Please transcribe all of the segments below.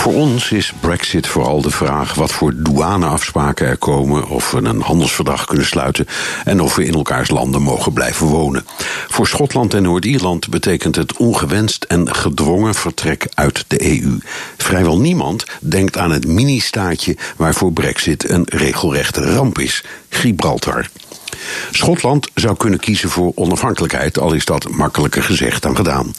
Voor ons is Brexit vooral de vraag wat voor douaneafspraken er komen, of we een handelsverdrag kunnen sluiten en of we in elkaars landen mogen blijven wonen. Voor Schotland en Noord-Ierland betekent het ongewenst en gedwongen vertrek uit de EU. Vrijwel niemand denkt aan het mini-staatje waarvoor Brexit een regelrechte ramp is: Gibraltar. Schotland zou kunnen kiezen voor onafhankelijkheid, al is dat makkelijker gezegd dan gedaan.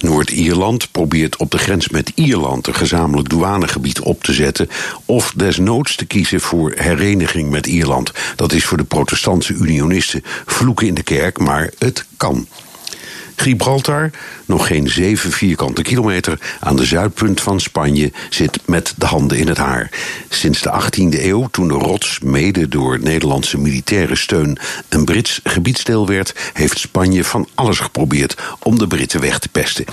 Noord-Ierland probeert op de grens met Ierland een gezamenlijk douanegebied op te zetten, of desnoods te kiezen voor hereniging met Ierland. Dat is voor de protestantse unionisten vloeken in de kerk, maar het kan. Gibraltar, nog geen zeven vierkante kilometer aan de zuidpunt van Spanje, zit met de handen in het haar. Sinds de 18e eeuw, toen de rots mede door Nederlandse militaire steun een Brits gebiedsdeel werd, heeft Spanje van alles geprobeerd om de Britten weg te pesten.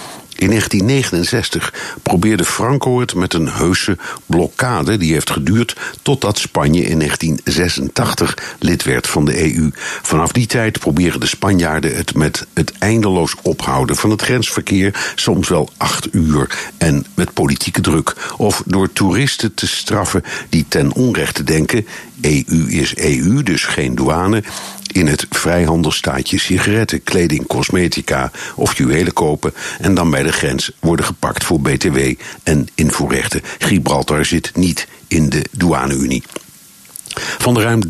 In 1969 probeerde Franco het met een heuse blokkade die heeft geduurd totdat Spanje in 1986 lid werd van de EU. Vanaf die tijd proberen de Spanjaarden het met het eindeloos ophouden van het grensverkeer, soms wel acht uur, en met politieke druk, of door toeristen te straffen die ten onrechte denken: EU is EU, dus geen douane in het vrijhandelstaatje sigaretten, kleding, cosmetica of juwelen kopen en dan bij de grens worden gepakt voor BTW en invoerrechten. Gibraltar zit niet in de douane-Unie. Van de ruim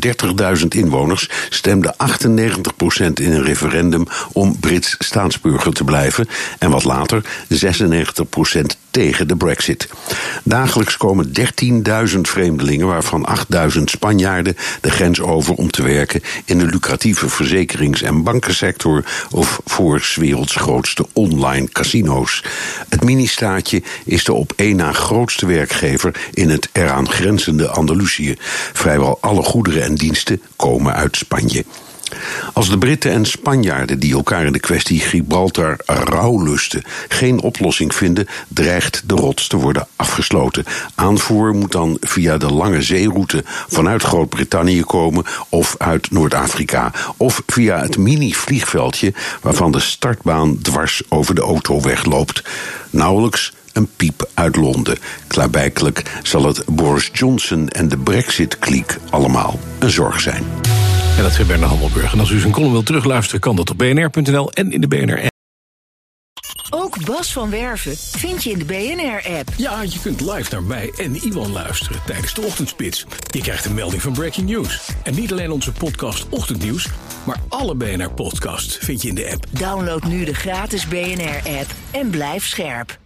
30.000 inwoners stemde 98% in een referendum om Brits staatsburger te blijven en wat later 96% tegen de Brexit. Dagelijks komen 13.000 vreemdelingen, waarvan 8.000 Spanjaarden, de grens over om te werken in de lucratieve verzekerings- en bankensector of voor werelds grootste online casino's. Het ministaatje is de op één na grootste werkgever in het eraan grenzende Andalusië. Alle goederen en diensten komen uit Spanje. Als de Britten en Spanjaarden die elkaar in de kwestie Gibraltar rouwlusten geen oplossing vinden, dreigt de rots te worden afgesloten. Aanvoer moet dan via de lange zeeroute vanuit Groot-Brittannië komen of uit Noord-Afrika. Of via het mini-vliegveldje waarvan de startbaan dwars over de autoweg loopt. Nauwelijks een piep uit Londen. Klaarblijkelijk zal het Boris Johnson en de Brexit-kliek allemaal een zorg zijn. En dat zei Bernard Hammelburg. En als u zijn column wilt terugluisteren, kan dat op bnr.nl en in de BNR-app. Ook Bas van Werven vind je in de BNR-app. Ja, je kunt live naar mij en Iwan luisteren tijdens de ochtendspits. Je krijgt een melding van Breaking News. En niet alleen onze podcast Ochtendnieuws, maar alle BNR-podcasts vind je in de app. Download nu de gratis BNR-app en blijf scherp.